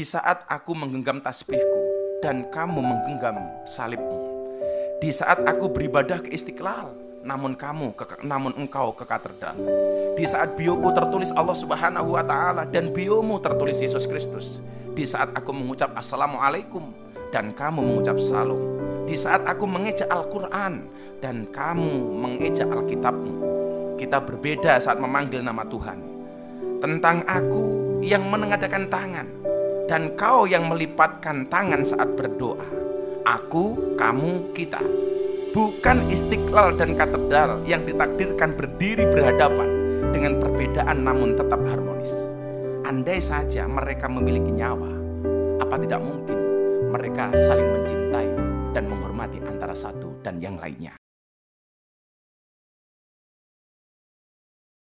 Di saat aku menggenggam tasbihku dan kamu menggenggam salibmu. Di saat aku beribadah ke istiqlal, namun kamu ke, namun engkau ke katedral. Di saat bioku tertulis Allah Subhanahu wa taala dan biomu tertulis Yesus Kristus. Di saat aku mengucap assalamualaikum dan kamu mengucap salam. Di saat aku mengeja Al-Qur'an dan kamu mengeja Alkitabmu. Kita berbeda saat memanggil nama Tuhan. Tentang aku yang menengadakan tangan dan kau yang melipatkan tangan saat berdoa. Aku, kamu, kita. Bukan istiqlal dan katedral yang ditakdirkan berdiri berhadapan dengan perbedaan namun tetap harmonis. Andai saja mereka memiliki nyawa, apa tidak mungkin mereka saling mencintai dan menghormati antara satu dan yang lainnya.